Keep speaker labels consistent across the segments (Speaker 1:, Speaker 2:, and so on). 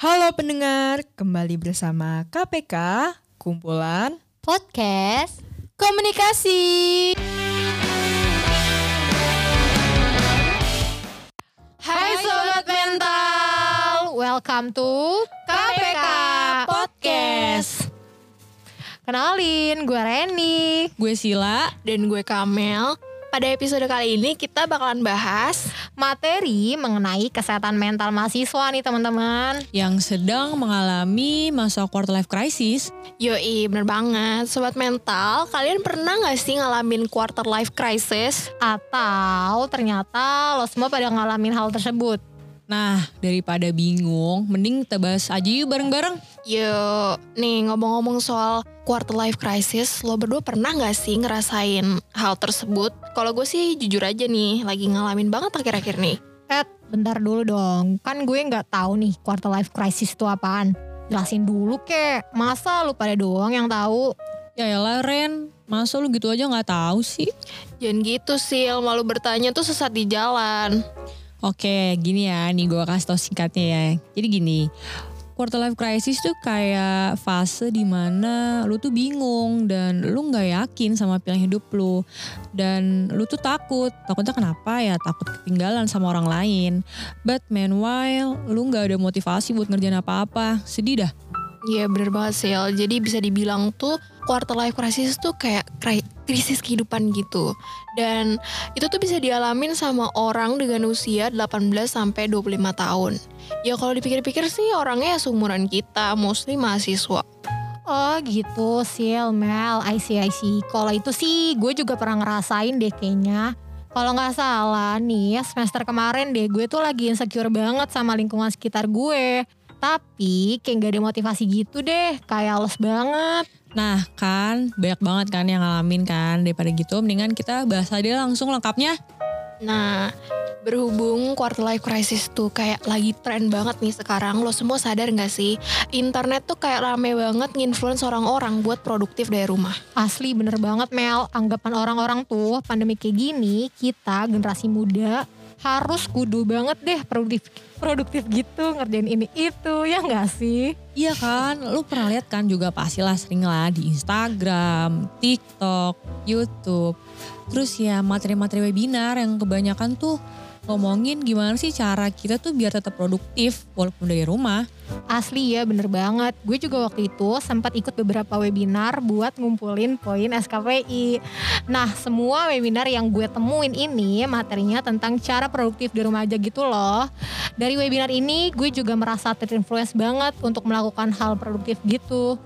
Speaker 1: Halo pendengar, kembali bersama KPK, kumpulan
Speaker 2: podcast komunikasi. Hai sobat mental, welcome to KPK Podcast. Kenalin, gue Reni
Speaker 1: gue Sila.
Speaker 3: dan gue Kamel. Pada episode kali ini kita bakalan bahas
Speaker 2: Materi mengenai kesehatan mental mahasiswa nih teman-teman.
Speaker 1: yang sedang mengalami masa quarter life crisis.
Speaker 3: Yoi, bener banget. Sobat mental, kalian pernah gak sih ngalamin quarter life crisis?
Speaker 2: Atau ternyata lo semua pada ngalamin hal tersebut.
Speaker 1: Nah, daripada bingung, mending kita bahas aja yuk bareng-bareng.
Speaker 3: Yuk, nih ngomong-ngomong soal quarter life crisis, lo berdua pernah gak sih ngerasain hal tersebut? Kalau gue sih jujur aja nih, lagi ngalamin banget akhir-akhir nih.
Speaker 2: Eh, bentar dulu dong. Kan gue nggak tahu nih quarter life crisis itu apaan. Jelasin dulu kek. Masa lu pada doang yang tahu?
Speaker 1: Ya elah Ren, masa lu gitu aja nggak tahu sih?
Speaker 3: Jangan gitu sih, malu bertanya tuh sesat di jalan.
Speaker 1: Oke, gini ya, nih gue kasih tau singkatnya ya. Jadi gini, quarter life crisis tuh kayak fase di mana lu tuh bingung dan lu nggak yakin sama pilihan hidup lu. Dan lu tuh takut, takutnya kenapa ya? Takut ketinggalan sama orang lain. But meanwhile, lu nggak ada motivasi buat ngerjain apa-apa. Sedih dah.
Speaker 3: Iya bener banget Sil, jadi bisa dibilang tuh quarter life crisis tuh kayak kri- krisis kehidupan gitu. Dan itu tuh bisa dialamin sama orang dengan usia 18 sampai 25 tahun. Ya kalau dipikir-pikir sih orangnya ya seumuran kita, mostly mahasiswa.
Speaker 2: Oh gitu, Sil, Mel, I see, I see. Kalau itu sih gue juga pernah ngerasain deh kayaknya. Kalau nggak salah nih, semester kemarin deh gue tuh lagi insecure banget sama lingkungan sekitar gue. Tapi kayak gak ada motivasi gitu deh, kayak les banget.
Speaker 1: Nah kan, banyak banget kan yang ngalamin kan. Daripada gitu, mendingan kita bahas aja langsung lengkapnya.
Speaker 3: Nah, berhubung quarter life crisis tuh kayak lagi tren banget nih sekarang, lo semua sadar gak sih? Internet tuh kayak rame banget nginfluence orang-orang buat produktif dari rumah.
Speaker 2: Asli bener banget Mel, anggapan orang-orang tuh pandemi kayak gini, kita generasi muda harus kudu banget deh produktif produktif gitu ngerjain ini itu ya nggak sih?
Speaker 1: Iya kan, lu pernah lihat kan juga pastilah sering lah di Instagram, TikTok, YouTube. Terus ya materi-materi webinar yang kebanyakan tuh ngomongin gimana sih cara kita tuh biar tetap produktif walaupun dari rumah.
Speaker 2: Asli ya bener banget. Gue juga waktu itu sempat ikut beberapa webinar buat ngumpulin poin SKPI. Nah semua webinar yang gue temuin ini materinya tentang cara produktif di rumah aja gitu loh. Dari webinar ini gue juga merasa terinfluence banget untuk melakukan hal produktif gitu.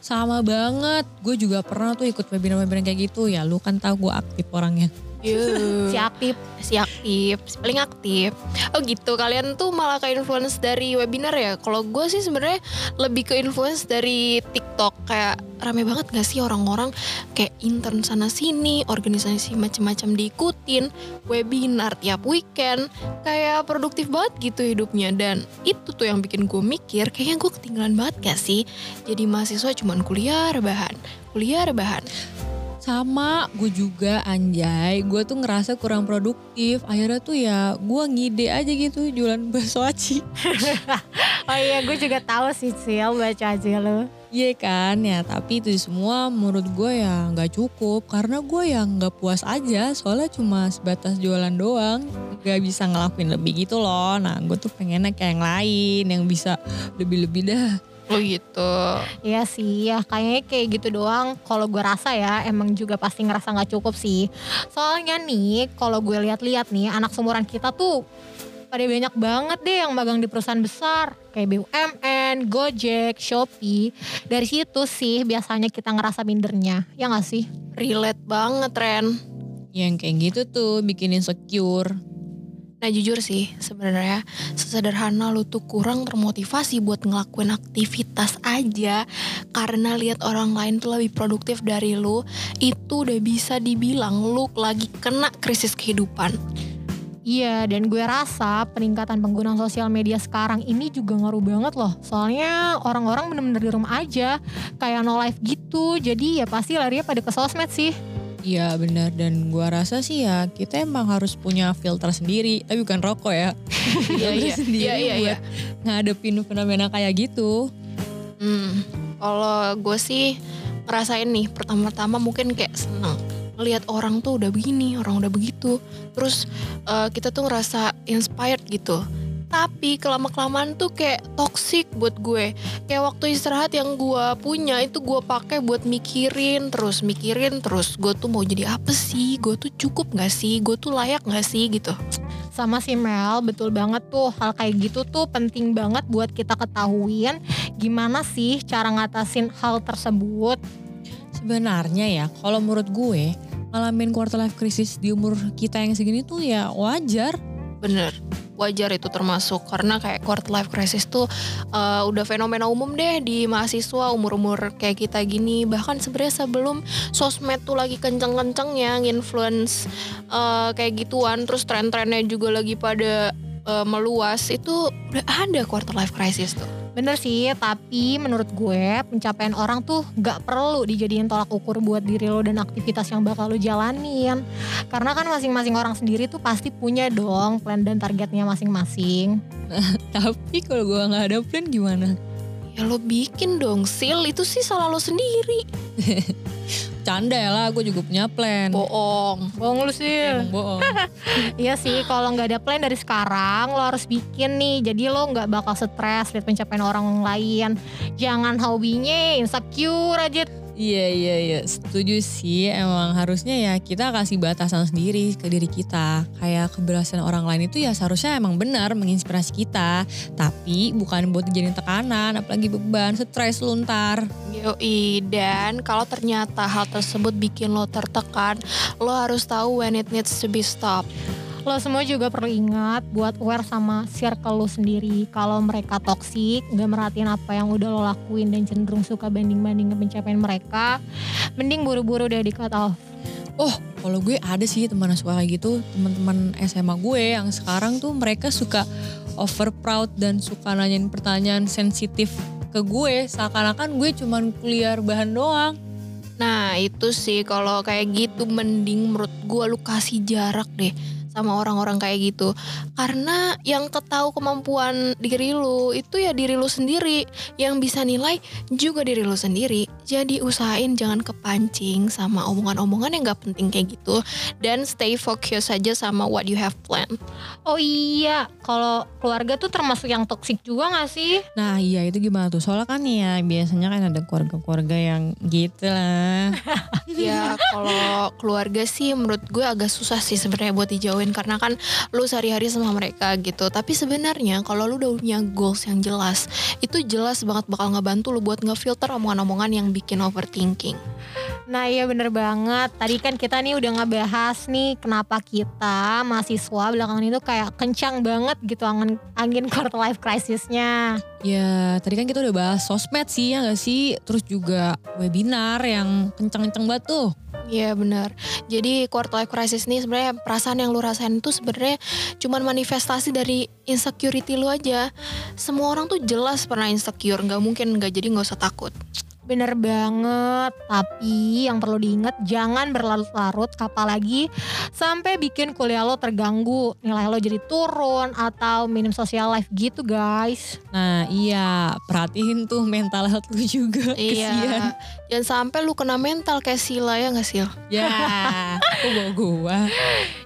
Speaker 1: Sama banget, gue juga pernah tuh ikut webinar-webinar kayak gitu ya. Lu kan tahu gue aktif orangnya.
Speaker 3: Yuh.
Speaker 2: Si aktif.
Speaker 3: si aktif, si paling aktif. Oh gitu, kalian tuh malah ke influence dari webinar ya? Kalau gue sih sebenarnya lebih ke influence dari TikTok. Kayak rame banget gak sih orang-orang kayak intern sana sini, organisasi macam-macam diikutin, webinar tiap weekend, kayak produktif banget gitu hidupnya. Dan itu tuh yang bikin gue mikir, kayaknya gue ketinggalan banget gak sih? Jadi mahasiswa cuman kuliah rebahan, kuliah rebahan.
Speaker 1: Sama gue juga anjay, gue tuh ngerasa kurang produktif. Akhirnya tuh ya gue ngide aja gitu jualan bakso aci.
Speaker 2: Oh iya gue juga tahu sih Sil baca aja lo.
Speaker 1: Iya kan ya tapi itu semua menurut gue ya nggak cukup karena gue yang nggak puas aja soalnya cuma sebatas jualan doang nggak bisa ngelakuin lebih gitu loh nah gue tuh pengennya kayak yang lain yang bisa lebih-lebih dah
Speaker 3: Oh gitu.
Speaker 2: Iya sih, ya kayaknya kayak gitu doang. Kalau gue rasa ya, emang juga pasti ngerasa nggak cukup sih. Soalnya nih, kalau gue lihat-lihat nih, anak seumuran kita tuh pada banyak banget deh yang magang di perusahaan besar kayak BUMN, Gojek, Shopee. Dari situ sih biasanya kita ngerasa mindernya, ya nggak sih?
Speaker 3: Relate banget, Ren.
Speaker 1: yang kayak gitu tuh bikin insecure
Speaker 3: Nah jujur sih sebenarnya sesederhana lu tuh kurang termotivasi buat ngelakuin aktivitas aja karena lihat orang lain tuh lebih produktif dari lu itu udah bisa dibilang lu lagi kena krisis kehidupan.
Speaker 2: Iya, dan gue rasa peningkatan penggunaan sosial media sekarang ini juga ngaruh banget loh. Soalnya orang-orang bener-bener di rumah aja, kayak no life gitu. Jadi ya pasti larinya pada ke sosmed sih.
Speaker 1: Iya benar dan gua rasa sih ya kita emang harus punya filter sendiri tapi bukan rokok ya.
Speaker 3: Iya, iya.
Speaker 1: sendiri
Speaker 3: Iya, iya,
Speaker 1: buat ngadepin fenomena kayak gitu.
Speaker 3: Hmm, kalau gue sih ngerasain nih pertama-tama mungkin kayak seneng ngelihat orang tuh udah begini, orang udah begitu. Terus eh, kita tuh ngerasa inspired gitu. Tapi kelama-kelamaan tuh kayak toxic buat gue. Kayak waktu istirahat yang gue punya itu gue pakai buat mikirin terus, mikirin terus. Gue tuh mau jadi apa sih? Gue tuh cukup gak sih? Gue tuh layak gak sih gitu?
Speaker 2: Sama si Mel, betul banget tuh hal kayak gitu tuh penting banget buat kita ketahuin gimana sih cara ngatasin hal tersebut.
Speaker 1: Sebenarnya ya kalau menurut gue ngalamin quarter life crisis di umur kita yang segini tuh ya wajar.
Speaker 3: Bener, wajar itu termasuk karena kayak quarter life crisis tuh uh, udah fenomena umum deh di mahasiswa umur-umur kayak kita gini. Bahkan sebenarnya sebelum sosmed tuh lagi kenceng-kencengnya nginfluence uh, kayak gituan, terus tren-trennya juga lagi pada uh, meluas itu udah ada quarter life crisis tuh.
Speaker 2: Bener sih, tapi menurut gue pencapaian orang tuh gak perlu dijadiin tolak ukur buat diri lo dan aktivitas yang bakal lo jalanin. Karena kan masing-masing orang sendiri tuh pasti punya dong plan dan targetnya masing-masing.
Speaker 1: Tapi kalau gue nggak ada plan gimana?
Speaker 3: Ya lo bikin dong, Sil. Itu sih salah lo sendiri.
Speaker 1: Canda ya lah, gue juga punya plan.
Speaker 3: Bohong.
Speaker 2: Bohong lu sih.
Speaker 1: Emang bohong.
Speaker 2: Iya sih, kalau nggak ada plan dari sekarang, lo harus bikin nih. Jadi lo nggak bakal stres lihat pencapaian orang lain. Jangan hobinya insecure aja.
Speaker 1: Iya iya iya setuju sih emang harusnya ya kita kasih batasan sendiri ke diri kita kayak keberhasilan orang lain itu ya seharusnya emang benar menginspirasi kita tapi bukan buat dijadiin tekanan apalagi beban stres luntar
Speaker 3: Yoi, dan kalau ternyata hal tersebut bikin lo tertekan, lo harus tahu when it needs to be stopped.
Speaker 2: Lo semua juga perlu ingat buat aware sama circle lo sendiri. Kalau mereka toksik, nggak merhatiin apa yang udah lo lakuin dan cenderung suka banding-banding ke pencapaian mereka, mending buru-buru udah di cut off.
Speaker 1: oh kalau gue ada sih teman suka kayak gitu teman-teman SMA gue yang sekarang tuh mereka suka over proud dan suka nanyain pertanyaan sensitif ke gue seakan-akan gue cuman kuliah bahan doang.
Speaker 3: Nah itu sih kalau kayak gitu mending menurut gue lu kasih jarak deh sama orang-orang kayak gitu. Karena yang ketahu kemampuan diri lu itu ya diri lu sendiri. Yang bisa nilai juga diri lu sendiri. Jadi usahain jangan kepancing sama omongan-omongan yang gak penting kayak gitu. Dan stay focus aja sama what you have planned.
Speaker 2: Oh iya, kalau keluarga tuh termasuk yang toksik juga gak sih?
Speaker 1: Nah iya itu gimana tuh? Soalnya kan ya biasanya kan ada keluarga-keluarga yang gitu lah.
Speaker 3: Ya kalau keluarga sih menurut gue agak susah sih sebenarnya buat dijauhin karena kan lu sehari-hari sama mereka gitu. Tapi sebenarnya kalau lu udah punya goals yang jelas, itu jelas banget bakal ngebantu lu buat ngefilter omongan-omongan yang bikin overthinking.
Speaker 2: Nah iya bener banget. Tadi kan kita nih udah ngebahas nih kenapa kita mahasiswa belakangan itu kayak kencang banget gitu angin, angin quarter life crisisnya.
Speaker 1: Ya tadi kan kita udah bahas sosmed sih ya gak sih? Terus juga webinar yang kenceng-kenceng banget tuh.
Speaker 3: Iya benar. Jadi quarter life crisis ini sebenarnya perasaan yang lu rasain itu sebenarnya cuman manifestasi dari insecurity lu aja. Semua orang tuh jelas pernah insecure, nggak mungkin nggak jadi nggak usah takut.
Speaker 2: Bener banget, tapi yang perlu diingat jangan berlarut-larut apalagi sampai bikin kuliah lo terganggu, nilai lo jadi turun atau minim social life gitu guys.
Speaker 1: Nah iya perhatiin tuh mental health lu juga. Kesian.
Speaker 3: Iya. Jangan sampai lu kena mental kayak Sila ya nggak Sil?
Speaker 1: Ya aku bawa gua.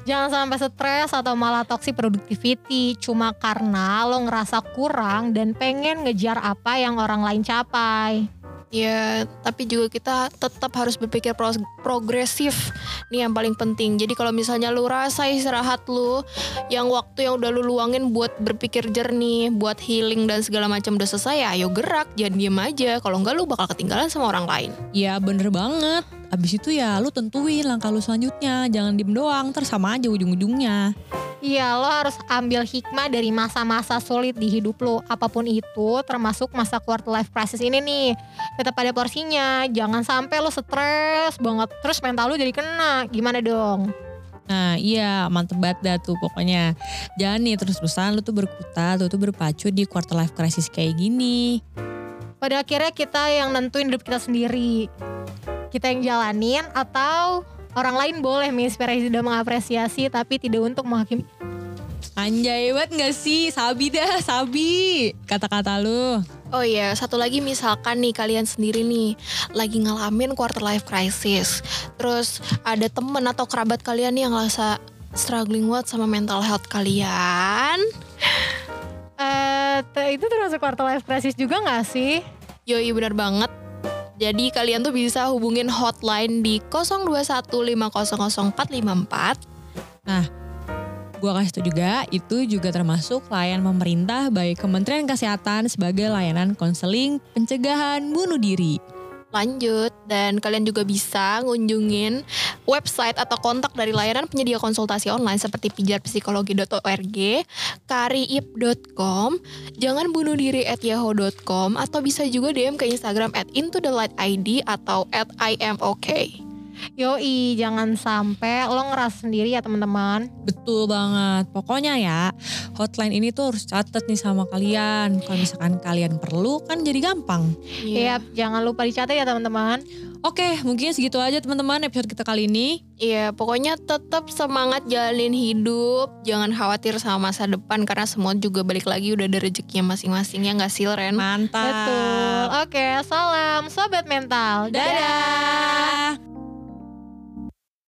Speaker 2: Jangan sampai stres atau malah toxic productivity cuma karena lo ngerasa kurang dan pengen ngejar apa yang orang lain capai.
Speaker 3: Ya, tapi juga kita tetap harus berpikir pro- progresif. Nih yang paling penting. Jadi kalau misalnya lu rasa istirahat lu, yang waktu yang udah lu luangin buat berpikir jernih, buat healing dan segala macam udah selesai, ya ayo gerak, jangan diem aja. Kalau enggak lu bakal ketinggalan sama orang lain.
Speaker 1: Ya bener banget. Abis itu ya lu tentuin langkah lu selanjutnya. Jangan diem doang, terus aja ujung-ujungnya.
Speaker 2: Iya, lo harus ambil hikmah dari masa-masa sulit di hidup lo. Apa pun itu, termasuk masa quarter life crisis ini nih. Tetap ada porsinya. Jangan sampai lo stres banget. Terus mental lo jadi kena. Gimana dong?
Speaker 1: Nah iya mantep banget dah tuh pokoknya. Jangan nih terus-terusan lu tuh berkutat, lu tuh berpacu di quarter life crisis kayak gini.
Speaker 2: Pada akhirnya kita yang nentuin hidup kita sendiri. Kita yang jalanin atau Orang lain boleh menginspirasi dan mengapresiasi tapi tidak untuk menghakimi.
Speaker 1: Anjay banget gak sih? Sabi dah, sabi. Kata-kata lu.
Speaker 3: Oh iya, satu lagi misalkan nih kalian sendiri nih lagi ngalamin quarter life crisis. Terus ada temen atau kerabat kalian nih yang ngerasa struggling banget sama mental health kalian.
Speaker 2: Eh, te- itu termasuk quarter life crisis juga gak sih?
Speaker 3: Yoi bener banget. Jadi kalian tuh bisa hubungin hotline di 0215004454.
Speaker 1: Gua kasih tau juga, itu juga termasuk layanan pemerintah baik Kementerian Kesehatan sebagai layanan konseling pencegahan bunuh diri.
Speaker 3: Lanjut, dan kalian juga bisa ngunjungin website atau kontak dari layanan penyedia konsultasi online seperti pijatpsikologi.org, kariip.com, jangan bunuh diri at yahoo.com, atau bisa juga DM ke Instagram at into the light ID atau at I am okay.
Speaker 2: Yoi, jangan sampai lo ngerasa sendiri ya teman-teman.
Speaker 1: Betul banget. Pokoknya ya, hotline ini tuh harus catat nih sama kalian. Kalau misalkan kalian perlu kan jadi gampang.
Speaker 3: Iya,
Speaker 2: Yap, jangan lupa dicatat ya teman-teman.
Speaker 1: Oke, mungkin segitu aja teman-teman episode kita kali ini.
Speaker 3: Iya, pokoknya tetap semangat jalanin hidup, jangan khawatir sama masa depan karena semua juga balik lagi udah ada rezekinya masing-masing ya nggak sih Ren?
Speaker 1: Mantap.
Speaker 2: Betul. Oke, salam sobat mental. Dadah.
Speaker 1: Dadah.